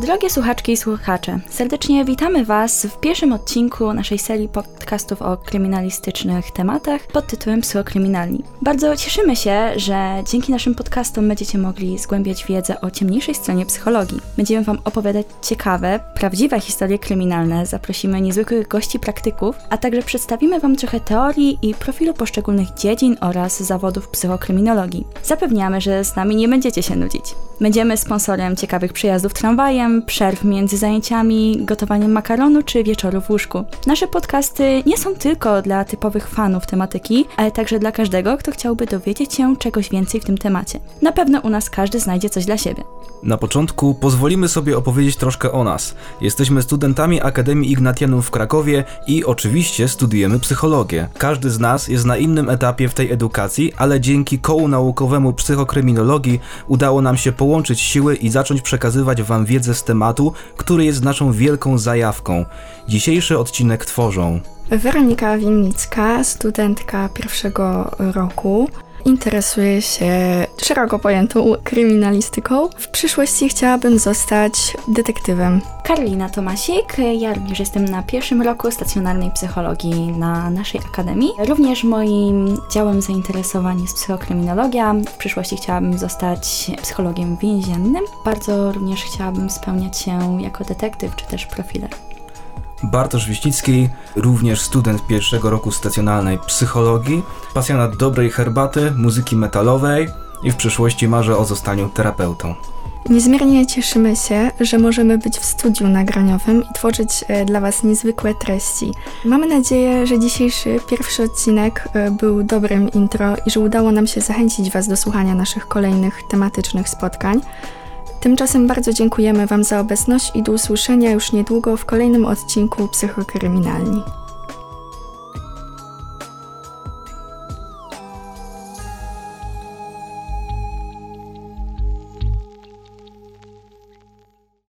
Drogie słuchaczki i słuchacze, serdecznie witamy Was w pierwszym odcinku naszej serii podcastów o kryminalistycznych tematach pod tytułem Psychokryminalni. Bardzo cieszymy się, że dzięki naszym podcastom będziecie mogli zgłębiać wiedzę o ciemniejszej stronie psychologii. Będziemy Wam opowiadać ciekawe, prawdziwe historie kryminalne, zaprosimy niezwykłych gości praktyków, a także przedstawimy Wam trochę teorii i profilu poszczególnych dziedzin oraz zawodów psychokryminologii. Zapewniamy, że z nami nie będziecie się nudzić. Będziemy sponsorem ciekawych przyjazdów tramwajem, przerw między zajęciami, gotowaniem makaronu czy wieczoru w łóżku. Nasze podcasty nie są tylko dla typowych fanów tematyki, ale także dla każdego, kto chciałby dowiedzieć się czegoś więcej w tym temacie. Na pewno u nas każdy znajdzie coś dla siebie. Na początku pozwolimy sobie opowiedzieć troszkę o nas. Jesteśmy studentami Akademii Ignatianum w Krakowie i oczywiście studiujemy psychologię. Każdy z nas jest na innym etapie w tej edukacji, ale dzięki kołu naukowemu psychokryminologii udało nam się połączyć siły i zacząć przekazywać Wam wiedzę z tematu, który jest naszą wielką zajawką. Dzisiejszy odcinek tworzą Weronika Winnicka, studentka pierwszego roku. Interesuję się szeroko pojętą kryminalistyką. W przyszłości chciałabym zostać detektywem. Karolina Tomasik, ja również jestem na pierwszym roku stacjonarnej psychologii na naszej akademii. Również moim działem zainteresowań jest psychokryminologia. W przyszłości chciałabym zostać psychologiem więziennym. Bardzo również chciałabym spełniać się jako detektyw czy też profiler. Bartosz Wiśnicki, również student pierwszego roku stacjonalnej psychologii, pasjonat dobrej herbaty, muzyki metalowej i w przyszłości marzy o zostaniu terapeutą. Niezmiernie cieszymy się, że możemy być w studiu nagraniowym i tworzyć e, dla Was niezwykłe treści. Mamy nadzieję, że dzisiejszy pierwszy odcinek e, był dobrym intro i że udało nam się zachęcić Was do słuchania naszych kolejnych tematycznych spotkań. Tymczasem bardzo dziękujemy Wam za obecność i do usłyszenia już niedługo w kolejnym odcinku Psychokryminalni.